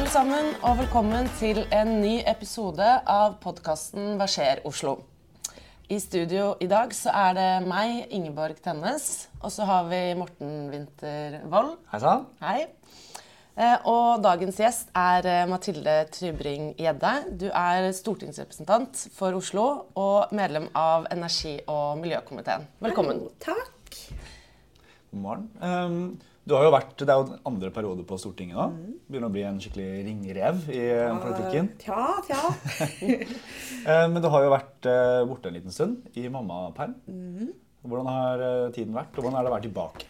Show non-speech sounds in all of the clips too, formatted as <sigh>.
alle sammen, og velkommen til en ny episode av podkasten Hva skjer Oslo? I studio i dag så er det meg, Ingeborg Tennes, og så har vi Morten Winther Wold. Hei sann. Hei. Eh, Og dagens gjest er eh, Mathilde Trybring-Gjedde. Du er stortingsrepresentant for Oslo og medlem av energi- og miljøkomiteen. Velkommen. Takk. God morgen. Um, du har jo vært, Det er jo andre periode på Stortinget nå. Begynner å bli en skikkelig ringrev i politikken. Tja, tja. <laughs> Eh, men du har jo vært eh, borte en liten stund i mammaperm. Hvordan har eh, tiden vært, og hvordan er det å være tilbake?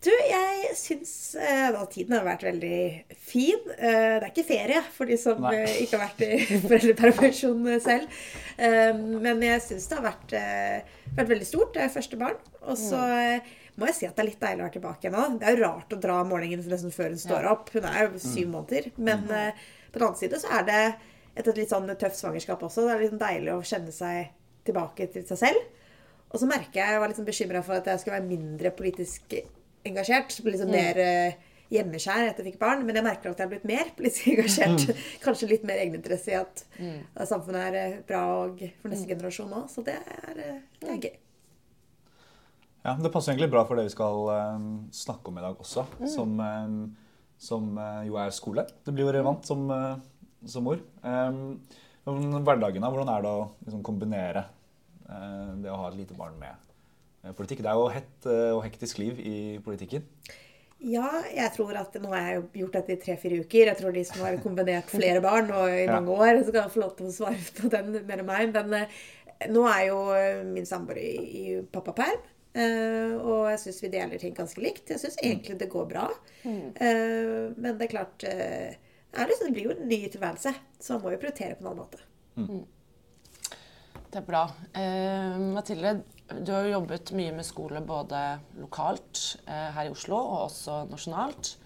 Du, jeg syns da tiden har vært veldig fin. Det er ikke ferie for de som Nei. ikke har vært i <laughs> foreldrepermisjon selv. Men jeg syns det har vært, vært veldig stort. Det er første barn. Og så eh, må jeg si at det er litt deilig å være tilbake nå. Det er jo rart å dra målingen morgenen nesten før hun står opp. Hun er jo syv måneder. Men uh, på den annen side så er det etter et litt sånn tøft svangerskap også. Det er litt deilig å kjenne seg tilbake til seg selv. Og så merker jeg jeg var litt sånn bekymra for at jeg skulle være mindre politisk engasjert. Litt sånn mer eh, hjemmeskjær etter jeg fikk barn. Men jeg merker at jeg har blitt mer politisk engasjert. <laughs> Kanskje litt mer egeninteresse i at, mm. samfunnet er eh, bra og for neste generasjon òg. Så det er, det er gøy. Ja, Det passer egentlig bra for det vi skal eh, snakke om i dag også, som, eh, som uh, jo er skole. Det blir jo relevant som, uh, som mor. Um, hverdagen, da, hvordan er det å liksom, kombinere uh, det å ha et lite barn med politikk? Det er jo hett og hektisk liv i politikken. Ja, jeg tror at nå har jeg gjort dette i tre-fire uker. Jeg tror de som har kombinert flere barn og i <laughs> mange år, så kan få lov til å svare på den mer enn meg. Men nå er jo min samboer i pappaperm. Eh, og jeg syns vi deler ting ganske likt. Jeg syns egentlig det går bra. Eh, men det er klart eh, det, er liksom, det blir jo en ny tilværelse, så man må jo prioritere på en annen måte. Det er bra. Eh, Mathilde, du har jo jobbet mye med skole både lokalt her i Oslo og også nasjonalt.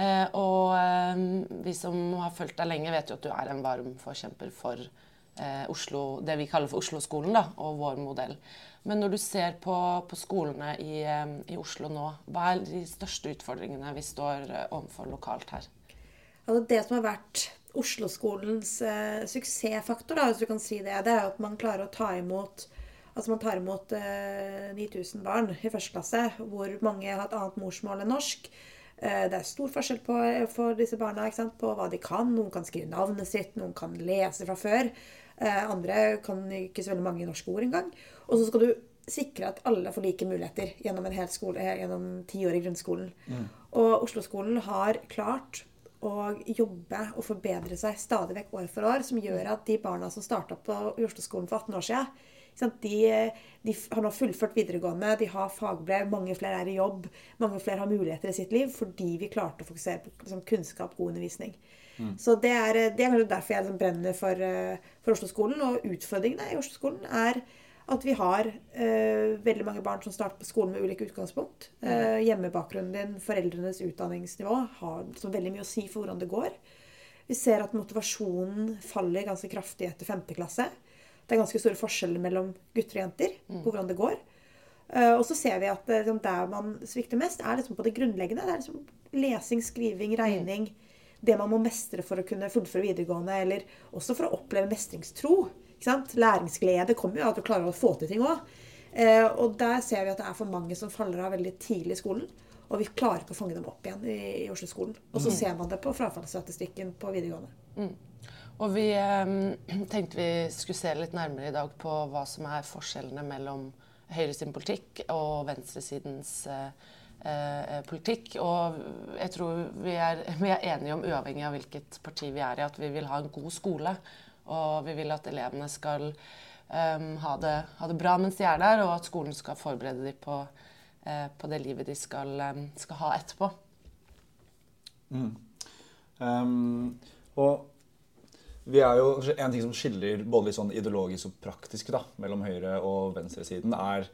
Eh, og vi som har fulgt deg lenge, vet jo at du er en varm forkjemper for eh, Oslo, det vi kaller for Oslo-skolen og vår modell. Men når du ser på, på skolene i, eh, i Oslo nå, hva er de største utfordringene vi står eh, overfor lokalt her? Altså det som har vært Oslo-skolens eh, suksessfaktor, da, hvis du kan si det, det er at man klarer å ta imot Altså man tar imot eh, 9000 barn i første klasse, hvor mange har et annet morsmål enn norsk. Eh, det er stor forskjell på, for disse barna på hva de kan. Noen kan skrive navnet sitt, noen kan lese fra før. Eh, andre kan ikke så veldig mange norske ord engang. Og så skal du sikre at alle får like muligheter gjennom en hel skole, eh, gjennom ti år i grunnskolen. Og Oslo-skolen har klart å jobbe og forbedre seg stadig vekk år for år, som gjør at de barna som starta på Oslo-skolen for 18 år sant, de, de har nå fullført videregående, de har fagbrev, mange flere er i jobb, mange flere har muligheter i sitt liv fordi vi klarte å fokusere på liksom, kunnskap, god undervisning. Så det er, det er kanskje derfor jeg liksom brenner for, eh, for Oslo-skolen. Og utfordringene i Oslo-skolen er at vi har eh, veldig mange barn som starter på skolen med ulike utgangspunkt. Eh, hjemmebakgrunnen din, foreldrenes utdanningsnivå har liksom, veldig mye å si for hvordan det går. Vi ser at motivasjonen faller ganske kraftig etter 5. klasse. Det er ganske store forskjeller mellom gutter og jenter på hvordan det går. Eh, og så ser vi at eh, liksom, der man svikter mest, er liksom på det grunnleggende. Det er liksom lesing, skriving, regning. Det man må mestre for å kunne fullføre videregående, eller også for å oppleve mestringstro. Læringsglede kommer jo av at du klarer å få til ting òg. Eh, og der ser vi at det er for mange som faller av veldig tidlig i skolen. Og vi klarer ikke å fange dem opp igjen i, i Oslo-skolen. Og så ser man det på frafallsstatistikken på videregående. Og vi eh, <clears throat> tenkte vi skulle se litt nærmere i dag på hva som er forskjellene mellom Høyre politikk og venstresidens eh, eh, politikk. Og jeg tror vi er, <laughs> vi er enige om, uavhengig av hvilket parti vi er i, at vi vil ha en god skole. Og vi vil at elevene skal eh, ha, det, ha det bra mens de er der, og at skolen skal forberede dem på, eh, på det livet de skal, eh, skal ha etterpå. Um, og vi er jo, En ting som skiller både litt sånn ideologisk og praktisk da, mellom høyre- og venstresiden, er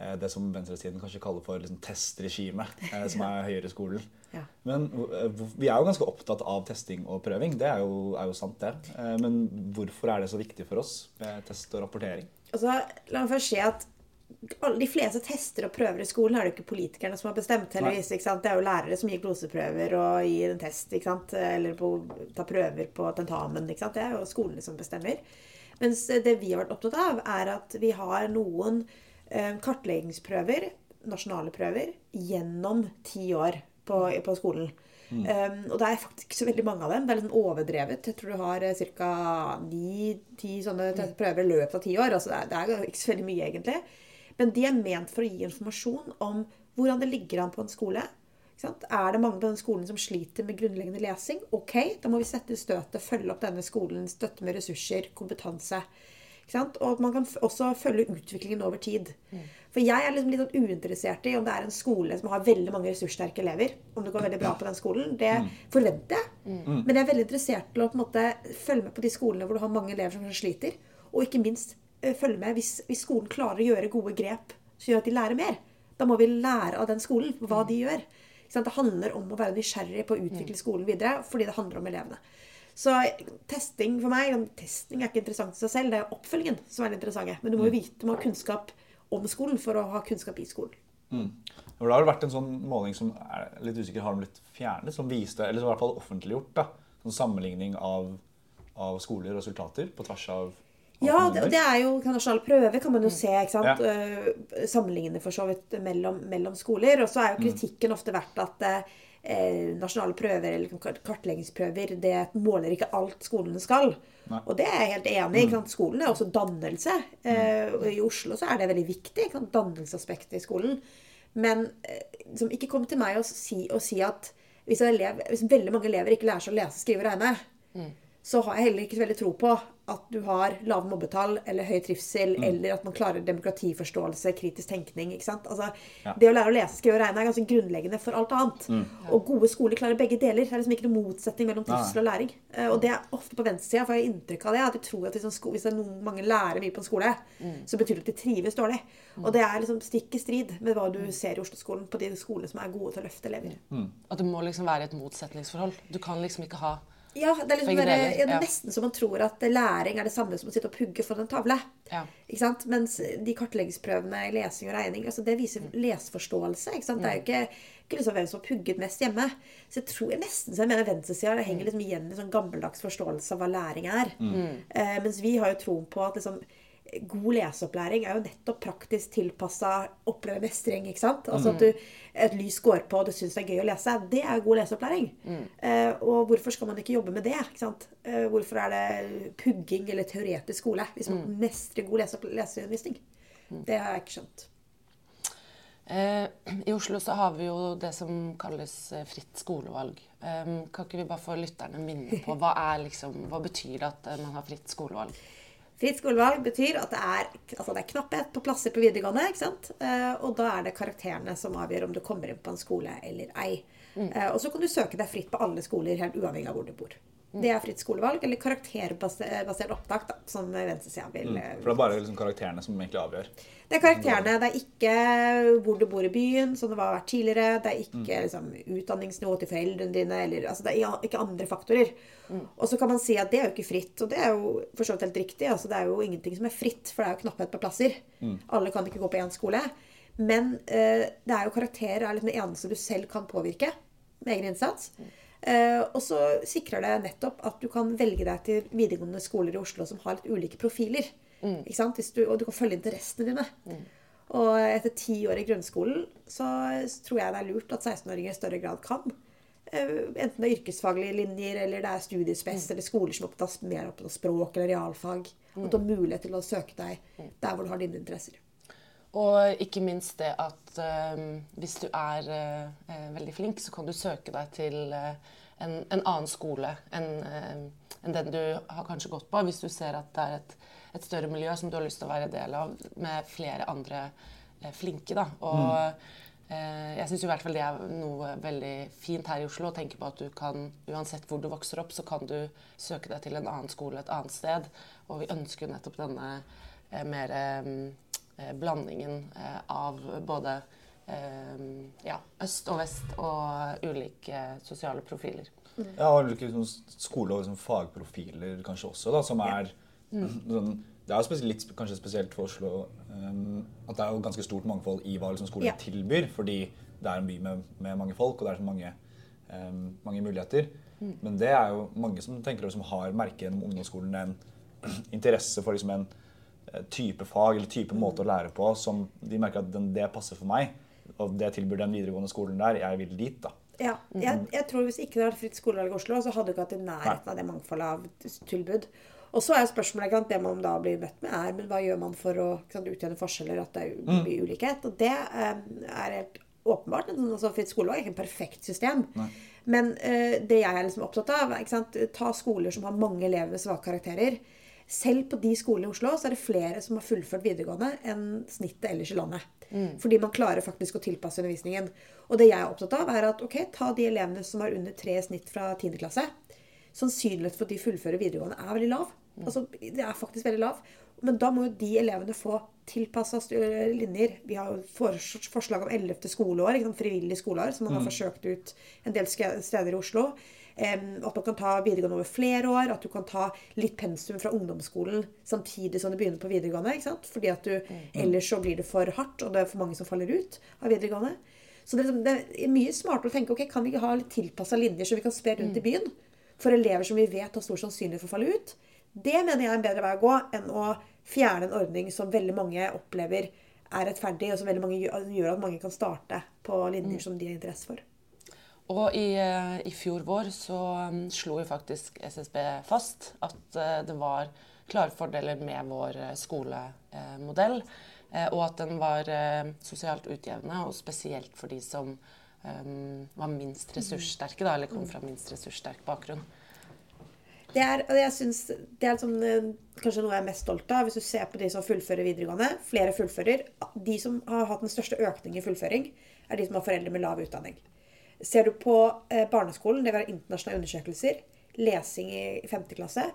eh, det som venstresiden kanskje kaller for liksom, testregime, eh, <laughs> som er høyreskolen. Ja. Men eh, vi er jo ganske opptatt av testing og prøving. Det er jo, er jo sant, det. Eh, men hvorfor er det så viktig for oss med test og rapportering? Altså, la meg først si at De fleste tester og prøver i skolen er det ikke politikerne som har bestemt. heldigvis? Det er jo lærere som gir gloseprøver og gir en test. Eller på, tar prøver på tentamen. Det er jo skolene som bestemmer. Mens det vi har vært opptatt av, er at vi har noen eh, kartleggingsprøver, nasjonale prøver, gjennom ti år på, på skolen. Um, og det er faktisk ikke så veldig mange av dem. Det er liksom overdrevet. Jeg tror du har ca. ni-ti sånne prøver i løpet av ti år. Altså det, er, det er ikke så veldig mye, egentlig. Men de er ment for å gi informasjon om hvordan det ligger an på en skole. Ikke sant? Er det mange på den skolen som sliter med grunnleggende lesing? Ok, da må vi sette støtet, følge opp denne skolen, støtte med ressurser, kompetanse. Ikke sant? Og at man kan også følge utviklingen over tid. For jeg er liksom litt sånn uinteressert i om det er en skole som har veldig mange ressurssterke elever. Om det går veldig bra på den skolen. Det forventer jeg. Men jeg er veldig interessert til å på en måte følge med på de skolene hvor du har mange elever som sliter. Og ikke minst følge med hvis, hvis skolen klarer å gjøre gode grep som gjør at de lærer mer. Da må vi lære av den skolen hva de gjør. Ikke sant? Det handler om å være nysgjerrig på å utvikle skolen videre fordi det handler om elevene. Så testing for meg Testing er ikke interessant i seg selv. Det er oppfølgingen som er det interessante. Men du må jo vite, man har ha kunnskap om skolen for å ha kunnskap i skolen. Mm. Det har vært en sånn måling som er litt usikker, har de blitt fjernet, som viste, eller som i hvert fall offentliggjort, da, sånn sammenligning av, av skoler og resultater på tvers av Ja, det, det er jo nasjonale prøver kan man jo se. ikke sant? Ja. Eh, Sammenligne for så vidt mellom, mellom skoler. Og så er jo Mm. kritikken ofte verdt at eh, nasjonale prøver eller kartleggingsprøver det måler ikke alt skolene skal. Nei. Og det er jeg helt enig i. Mm. Skolen er også dannelse. Eh, og I Oslo så er det veldig viktig. Dannelsesaspektet i skolen. Men eh, som ikke kom til meg og si, og si at hvis, elev, hvis veldig mange elever ikke lærer seg å lese, skrive og regne, så har jeg heller ikke så veldig tro på at du har lave mobbetall eller høy trivsel, eller at man klarer demokratiforståelse, kritisk tenkning. ikke sant? Altså, Ja. Det å lære å lese, skrive og regne er ganske grunnleggende for alt annet. Og gode skoler klarer begge deler. Det er liksom ikke noen motsetning mellom trivsel og læring. Eh, Og det er ofte på venstresida, for jeg har inntrykk av det. At de tror at hvis, hvis det er noen, mange lærer mye på en skole, så betyr det at de trives dårlig. Og det er liksom stikk i strid med hva du ser i Oslo-skolen på de skolene som er gode til å løfte elever. At det må liksom være et motsetningsforhold. Du kan liksom ikke ha Ja, det er liksom bare, ja, det er nesten som man tror at læring er det samme som å sitte og pugge foran en tavle. Ja. Ikke sant? Mens de kartleggingsprøvene i lesing og regning altså det viser leseforståelse. Ikke sant? Det er jo ikke, ikke liksom hvem som har pugget mest hjemme. Så jeg tror jeg nesten så jeg mener venstresida henger liksom igjen i sånn gammeldags forståelse av hva læring er. Eh, mens vi har jo troen på at liksom God leseopplæring er jo nettopp praktisk tilpassa oppleve mestring. ikke sant? Altså at du, et lys går på og du syns det er gøy å lese. Det er god leseopplæring. Eh, og hvorfor skal man ikke jobbe med det? ikke sant? Eh, hvorfor er det pugging eller teoretisk skole hvis man mestrer god lese leseundervisning? Det har jeg ikke skjønt. Eh, I Oslo så har vi jo det som kalles eh, fritt skolevalg. Eh, kan ikke vi bare få lytterne minne på hva, er liksom, hva betyr det at eh, man har fritt skolevalg? Fritt skolevalg betyr at det er, altså det er knapphet på plasser på videregående. ikke sant? Eh, og da er det karakterene som avgjør om du kommer inn på en skole eller ei. Mm. og så kan du søke deg fritt på alle skoler, helt uavhengig av hvor du bor. Det er fritt skolevalg, eller karakterbasert opptak, da, som venstresida vil. Mm, For det er bare liksom karakterene som egentlig avgjør. Det er karakterene. Det er ikke hvor du bor i byen, som det var vært tidligere. Det er ikke liksom, utdanningsnivået til foreldrene dine. Eller, altså, det er ikke andre faktorer. Og så kan man si at det er jo ikke fritt. Og det er jo for så vidt helt riktig. Altså, det er jo ingenting som er fritt, for det er jo knapphet på plasser. Alle kan ikke gå på én skole. Men eh, det er jo karakterer er liksom det eneste du selv kan påvirke med egen innsats. Eh, og så sikrer det nettopp at du kan velge deg til videregående skoler i Oslo som har litt ulike profiler. Ikke sant? Hvis du, og du kan følge interessene dine. Og etter ti år i grunnskolen så tror jeg det er lurt at 16-åringer i større grad kan. Eh, Enten det er yrkesfaglige linjer, eller det er studiespes, eller skoler som er mer opptatt av språk eller realfag. At du har mulighet til å søke deg der hvor du har dine interesser. Og ikke minst det at eh, hvis du er eh, eh, veldig flink, så kan du søke deg til eh, en, en annen skole enn enn den du har kanskje gått på, hvis du ser at det er et, et større miljø som du har lyst til å være del av, med flere andre flinke. Da. Og eh, jeg syns i hvert fall det er noe veldig fint her i Oslo å tenke på at du kan, uansett hvor du vokser opp, så kan du søke deg til en annen skole et annet sted. Og vi ønsker nettopp denne mer eh, eh, blandingen eh, av både eh, ja, øst og vest og ulike sosiale profiler. Ja, og like, sånn skole- og liksom, fagprofiler kanskje også, da, som er <laughs> sånn, det er spes litt, kanskje spesielt for Oslo um, at det er jo ganske stort mangfold i hva liksom, skolen Ja. tilbyr. Fordi det er en by med, med mange folk, og det er så mange, um, mange muligheter. Men det er jo mange som tenker som har merket gjennom ungdomsskolen en <clears throat> interesse for liksom en eh, type fag eller type måte å lære på som de merker at den, det passer for meg. Og det tilbyr den videregående skolen der. Jeg vil dit, da. Ja, jeg, jeg tror Hvis ikke det hadde vært fritt skolevalg i Oslo, så hadde du ikke hatt i nærheten av det mangfoldet av tilbud. Og så er spørsmålet sant, det man da blir møtt med, er men hva gjør man for å sant, utjevne forskjeller, at det er u- mye ulikhet? Og det eh, er helt åpenbart. Altså, fritt skolevalg er ikke en perfekt system. Men eh, det jeg er liksom opptatt av, er sant, ta skoler som har mange elever med svake karakterer. Selv på de skolene i Oslo så er det flere som har fullført videregående enn snittet ellers i landet. Fordi man klarer faktisk å tilpasse undervisningen. Og det jeg er opptatt av, er at ok, ta de elevene som har under tre snitt fra 10. klasse. Sannsynligheten for at de fullfører videregående er veldig lav. Altså, det er faktisk veldig lav. Men da må jo de elevene få tilpassa linjer. Vi har jo forslag om 11. skoleår, frivillig skoleår, som man har forsøkt ut en del steder i Oslo. At man kan ta videregående over flere år. At du kan ta litt pensum fra ungdomsskolen samtidig som du begynner på videregående. ikke sant? Fordi at du, Ellers så blir det for hardt, og det er for mange som faller ut av videregående. Så det er, liksom, det er mye smartere å tenke ok, kan vi ikke ha litt tilpassa linjer som vi kan spre rundt i byen? For elever som vi vet har stor sannsynlighet for å falle ut. Det mener jeg er en bedre vei å gå enn å fjerne en ordning som veldig mange opplever er rettferdig, og som gjør, gjør at mange kan starte på linjer som de har interesse for. Og i, eh, i fjor vår så um, slo jo faktisk SSB fast at eh, det var klare fordeler med vår eh, skolemodell. og at den var sosialt utjevnende, og spesielt for de som var minst ressurssterke, da, eller kom fra minst ressurssterk bakgrunn. Det er, jeg synes, det er eh, kanskje noe jeg er mest stolt av. Hvis du ser på de som fullfører videregående. Flere fullfører. De som har hatt den største økningen i fullføring, er de som har foreldre med lav utdanning. Ser du på eh, barneskolen, det være internasjonale undersøkelser, lesing i 5. klasse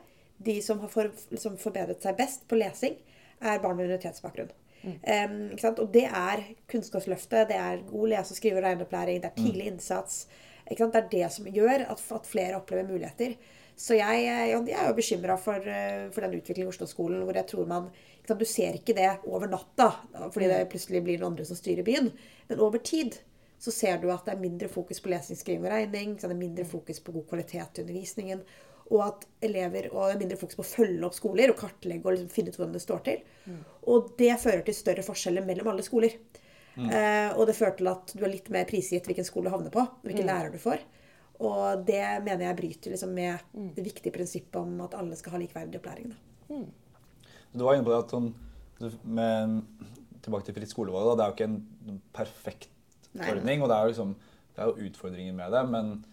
De som har for, liksom forbedret seg best på lesing, er barn med minoritetsbakgrunn. Ikke sant? Og det er Kunnskapsløftet, det er god lese-, skrive- og regneopplæring, det er tidlig innsats. Ikke sant? Det er det som gjør at, at flere opplever muligheter. Så jeg, jeg jeg er jo bekymra for, eh, for den utviklingen i Oslo-skolen hvor jeg tror man Du ser ikke det over natta fordi det plutselig blir noen andre som styrer byen. Men over tid så ser du at det er mindre fokus på lesing, skriving og regning. Så det er mindre fokus på god kvalitet i undervisningen. Og at elever, og det er mindre fokus på å følge opp skoler og kartlegge og liksom finne ut hvordan det står til. Og det fører til større forskjeller mellom alle skoler. Eh, og det fører til at du er litt mer prisgitt hvilken skole du havner på. Hvilken lærer du får. Og det mener jeg bryter liksom med det viktige prinsippet om at alle skal ha likeverdig opplæring. Da. Du var inne på det at sånn, med, Tilbake til fritt skolevalg. Da, det er jo ikke en perfekt Nei. ordning, og det er jo, liksom, det er jo utfordringer med det. Men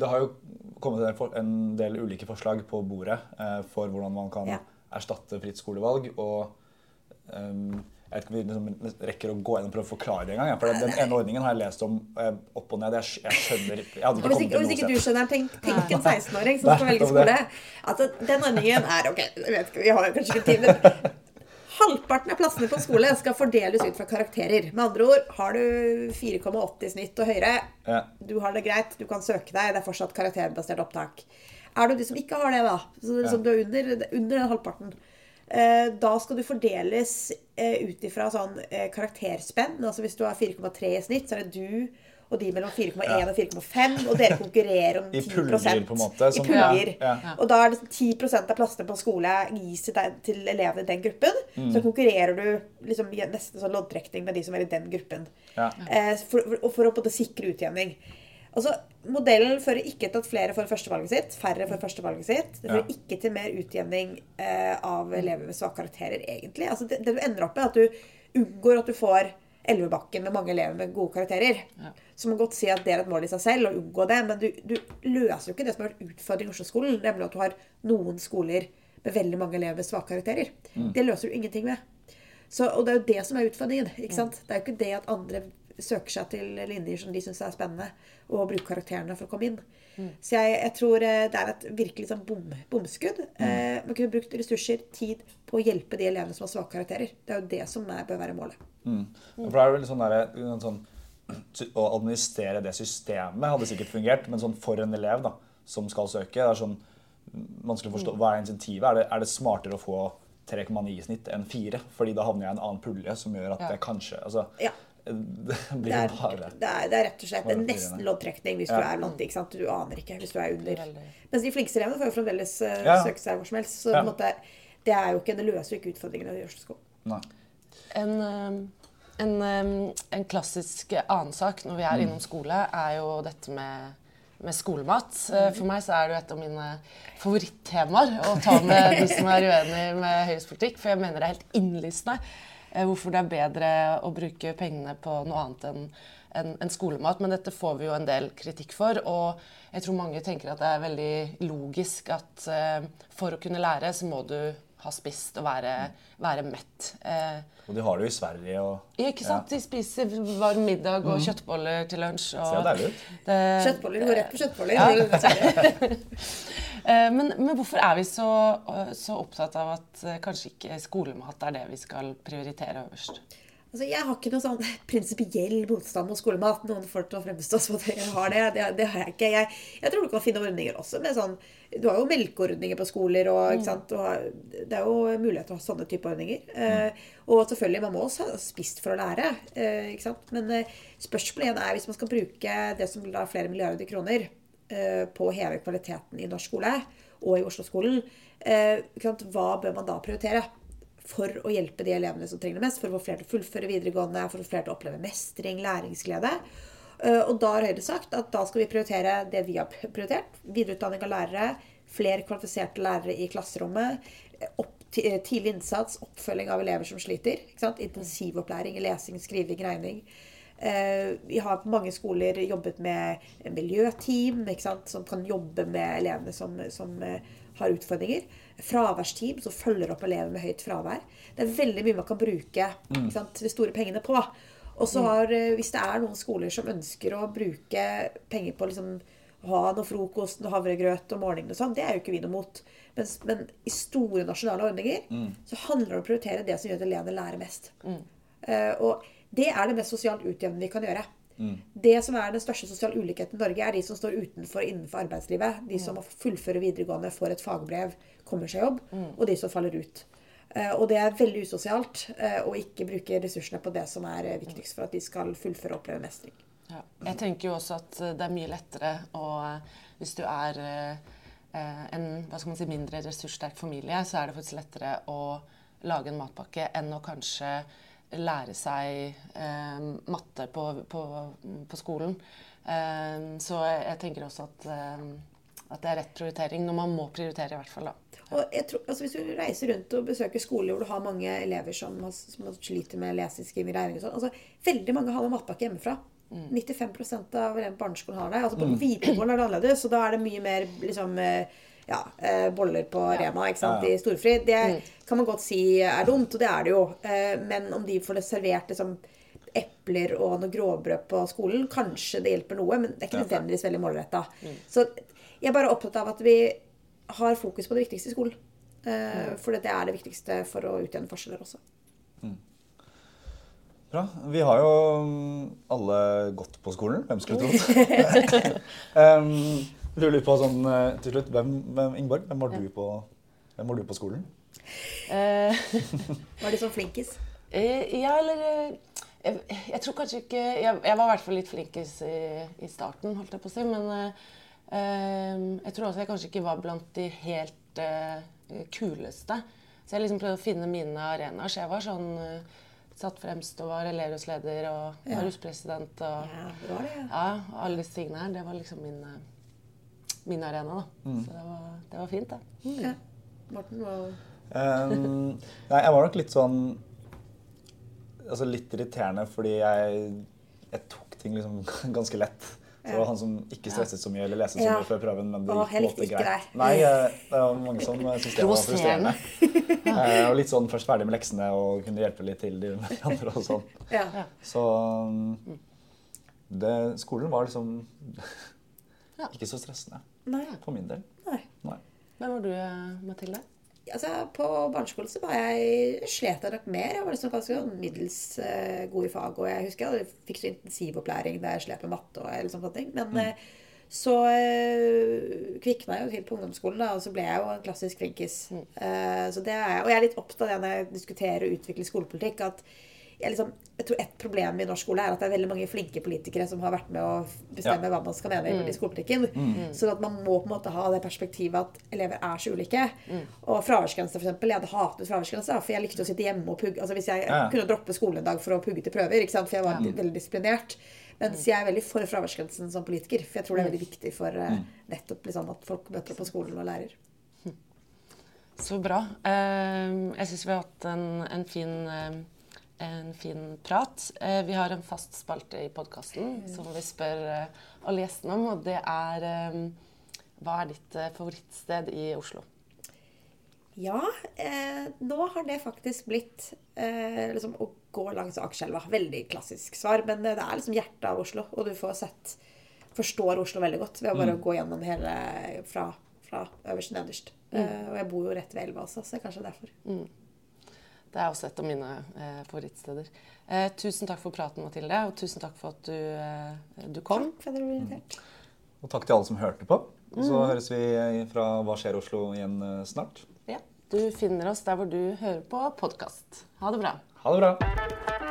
det har jo kommet en del, for- en del ulike forslag på bordet eh, for hvordan man kan Ja. erstatte fritt skolevalg. og Um, jeg vet ikke om vi liksom rekker å gå inn og prøve å forklare det en gang. ja, For den, den ene ordningen har jeg lest om eh, opp og ned. Jeg, jeg skjønner Jeg hadde ikke hvis ikke, hvis ikke du skjønner, tenk, tenk en 16-åring som skal velge skole. Altså, den ordningen er ok, vet ikke, vi har kanskje ikke tid, halvparten av plassene på skole skal fordeles ut fra karakterer. Med andre ord, har du 4,80 i snitt og høyere, Ja. du har det greit, du kan søke deg, det er fortsatt karakterbasert opptak. Er du de som ikke har det, da, så, som du er under, under den halvparten, eh, da skal du fordeles eh, ut ifra sånn eh, karakterspenn. Altså hvis du har 4,3 i snitt, så er det du og de mellom 4,1 Ja. og 4,5, og dere konkurrerer om 10 I puljer, på en måte, I som- puljer. ja, ja. Og da er det sånn 10% av plassene på skole gis til, elevene i den gruppen. Mm. Så konkurrerer du liksom nesten sånn loddtrekning med de som er i den gruppen. Ja. Eh, for, for, for å en sikre utjevning. Altså, Modellen fører ikke til at flere får førstevalget sitt. Færre får førstevalget sitt. Det fører Ja. ikke til mer utjevning eh, av elever med svake karakterer, egentlig. Altså, det, det du ender opp med, er at du unngår at du får Elvebakken med mange elever med gode karakterer. Så man kan godt si at det er et mål i seg selv å unngå det, men du, du løser jo ikke det som har vært utfordring i Oslo-skolen, nemlig at du har noen skoler med veldig mange elever med svake karakterer. Det løser du ingenting med. Så, og det er jo det som er utfordringen. ikke sant? Det er jo ikke det at andre søker seg til linjer som de syns er spennende, og bruker karakterene for å komme inn. Så jeg, jeg tror eh, det er et virkelig sånn bom, bomskudd. Eh, man kunne brukt ressurser, tid, på å hjelpe de elevene som har svake karakterer. Det er jo det som er, bør være målet. Mm. For det er vel sånn der, sånn, Å administrere det systemet hadde sikkert fungert, men sånn for en elev da, som skal søke, det er sånn vanskelig å forstå. Hva er insentivet? Er det, er det smartere å få 3,9 i snitt enn 4, fordi da havner jeg i en annen pulje som gjør at Ja. jeg kanskje altså, Ja. Det Det er, bare det, er, det er rett og slett en nesten loddtrekning hvis du er blant ikke sant? Du aner ikke hvis du er under. Mens de flinkeste elevene får jo fremdeles uh, Ja. søke seg hvor som helst. Så Ja. på en måte, det er jo ikke, det løser jo ikke utfordringene i Oslo-skolen. En, um, en, um, en klassisk annen sak når vi er innom skole, er jo dette med, med skolemat. Eh, For meg så er det jo et av mine favorittemaer å ta med <laughs> de som er uenig med Høyres politikk. For jeg mener det er helt innlysende hvorfor det er bedre å bruke pengene på noe annet enn en, en skolemat. Men dette får vi jo en del kritikk for. Og jeg tror mange tenker at det er veldig logisk at eh, for å kunne lære, så må du ha spist og være, være mett. Eh, Og de har det jo i Sverige og ja, ikke sant? De spiser varm middag og kjøttboller til lunsj. Og Ser deilig ut. det- Kjøttboller går rett på kjøttboller. du. <laughs> Eh, men, men hvorfor er vi så, eh, så opptatt av at eh, kanskje ikke skolemat er det vi skal prioritere øverst? Altså, jeg har ikke noe sånn <laughs> prinsipiell motstand mot skolemat. Noen får til å fremstå som at jeg har det. Det, det har jeg ikke. Jeg, jeg tror du kan finne ordninger også med sånn Du har jo melkeordninger på skoler, og, og det er jo mulighet til å ha sånne type ordninger. Eh, og selvfølgelig, man må også ha spist for å lære. Uh, ikke sant? Men uh, spørsmålet igjen er hvis man skal bruke det som vil ha flere milliarder kroner på å heve kvaliteten i norsk skole og i Oslo-skolen, hva bør man da prioritere? For å hjelpe de elevene som trenger det mest, for å få flere til å fullføre videregående, for å få flere til å oppleve mestring, læringsglede. Eh, Og da har Høyre sagt at da skal vi prioritere det vi har prioritert. Videreutdanning av lærere, flere kvalifiserte lærere i klasserommet, eh, tidlig innsats, oppfølging av elever som sliter. Intensivopplæring i lesing, skriving, regning. Eh, Vi har på mange skoler jobbet med miljøteam som kan jobbe med elevene som, som har utfordringer. Fraværsteam som følger opp elever med høyt fravær. Det er veldig mye man kan bruke ikke sant? de store pengene på. Og så har, eh, Hvis det er noen skoler som ønsker å bruke penger på å liksom, ha noe frokost, noe havregrøt om morgenen og sånn, det er jo ikke vi noe mot. Men, men i store nasjonale ordninger så handler det om å prioritere det som gjør at elevene lærer mest. Eh, og det er det mest sosialt utjevnende vi kan gjøre. Det som er den største sosiale ulikheten i Norge, er de som står utenfor og innenfor arbeidslivet. De som fullfører videregående, får et fagbrev, kommer seg jobb, og de som faller ut. Eh, Og det er veldig usosialt eh, å ikke bruke ressursene på det som er eh, viktigst for at de skal fullføre og oppleve mestring. Ja. Jeg tenker jo også at det er mye lettere å Hvis du er en hva skal man si, mindre ressurssterk familie, så er det faktisk lettere å lage en matpakke enn å kanskje lære seg eh, matte på, på, på skolen. Eh, så jeg, tenker også at, eh, at det er rett prioritering, når man må prioritere i hvert fall. da. Og jeg tror, altså Hvis du reiser rundt og besøker skoler hvor du har mange elever som, som har sliter med lesing, skriving, regning og sånn altså, Veldig mange har med matpakke hjemmefra. 95 av barneskolen har det. Altså På videregående er det annerledes, så da er det mye mer liksom eh, ja, eh, boller på Rema ikke sant, i storfri. Det kan man godt si er dumt, og det er det jo. Eh, Men om de får det servert liksom, epler og noe grovbrød på skolen, kanskje det hjelper noe, men det er ikke nødvendigvis veldig målretta. Så jeg er bare opptatt av at vi har fokus på det viktigste i skolen. Eh, For det er det viktigste for å utjevne forskjeller også. Bra. Vi har jo mm, alle gått på skolen. Hvem skulle trodd? <laughs> um, lurer på sånn eh, til slutt, hvem, hvem, Ingeborg, hvem var, du på, hvem var du på skolen? Eh, <laughs> Var du sånn flinkis? Eh, Ja, eller eh, jeg, jeg tror kanskje ikke Jeg, jeg var i hvert fall litt flinkis i, i starten, holdt jeg på å si. Men eh, eh, jeg tror også jeg kanskje ikke var blant de helt eh, kuleste. Så jeg liksom prøvde å finne mine arenaer. Så jeg var sånn Satt fremst og var elevrådsleder og Ja. var ruspresident og Ja, det var det. ja. ja, alle disse tingene her. Det var liksom min, eh, min arena, da. Så det var, det var fint, det. Ja. Morten var Um, nei, jeg var nok litt sånn Altså litt irriterende fordi jeg, jeg tok ting liksom <laughs> ganske lett. Så det var han som ikke stresset så mye eller leste så Ja. mye før prøven, men det gikk på en måte ikke greit. Nei, eh, det var mange som syntes det var frustrerende. <laughs> Jeg og litt sånn først ferdig med leksene og kunne hjelpe litt til de andre og sånn. Så um, det, skolen var liksom ikke så stressende Nei. for min del. Nei. Nei. Hvem var du, eh, Mathilde? Altså, på barneskolen så var jeg, slet jeg nok mer. Jeg var liksom ganske sånn middels uh, god i fag. Og jeg husker jeg fikk så intensivopplæring der jeg slet med matte og liksom sånne ting. Men mm. så uh, kvikna jeg jo til på ungdomsskolen, da, og så ble jeg jo en klassisk flinkis. Eh, så det er jeg. Og jeg er litt opptatt av det når jeg diskuterer og utvikler skolepolitikk. at jeg, liksom, jeg tror Et problem i norsk skole er at det er veldig mange flinke politikere som har vært med å bestemme Ja. hva man skal mene i skolepolitikken. Så at man må på en måte ha det perspektivet at elever er så ulike. Og fraværsgrense, f.eks. Jeg hadde hatet fraværsgrense, for jeg likte å sitte hjemme og pugge. Altså Hvis jeg Ja. kunne droppe skolen en dag for å pugge til prøver, ikke sant? for jeg var veldig disiplinert. Mens jeg er veldig for fraværsgrensen som politiker. For jeg tror det er veldig viktig for uh, nettopp liksom, at folk møter opp på skolen og lærer. Så bra. Eh, jeg syns vi har hatt en, en, fin, eh, en fin prat. Eh, vi har en fast spalte i podkasten som vi spør eh, alle gjestene om, og det er eh, Hva er ditt favorittsted i Oslo? Ja, eh, nå har det faktisk blitt eh, liksom å gå langs Akerselva. Veldig klassisk svar, men det er liksom hjertet av Oslo. Og du får sett Forstår Oslo veldig godt ved å bare gå gjennom hele fra, fra øverst til nederst. Eh, og jeg bor jo rett ved elva også, så det er kanskje derfor. Det er også et av mine eh, favorittsteder. Eh, tusen takk for praten, Mathilde, og tusen takk for at du, eh, du kom. Takk for at dere ble invitert. Og takk til alle som hørte på. Så høres vi fra Hva skjer Oslo igjen eh, snart. Ja. Du finner oss der hvor du hører på podkast. Ha det bra. Ha det bra.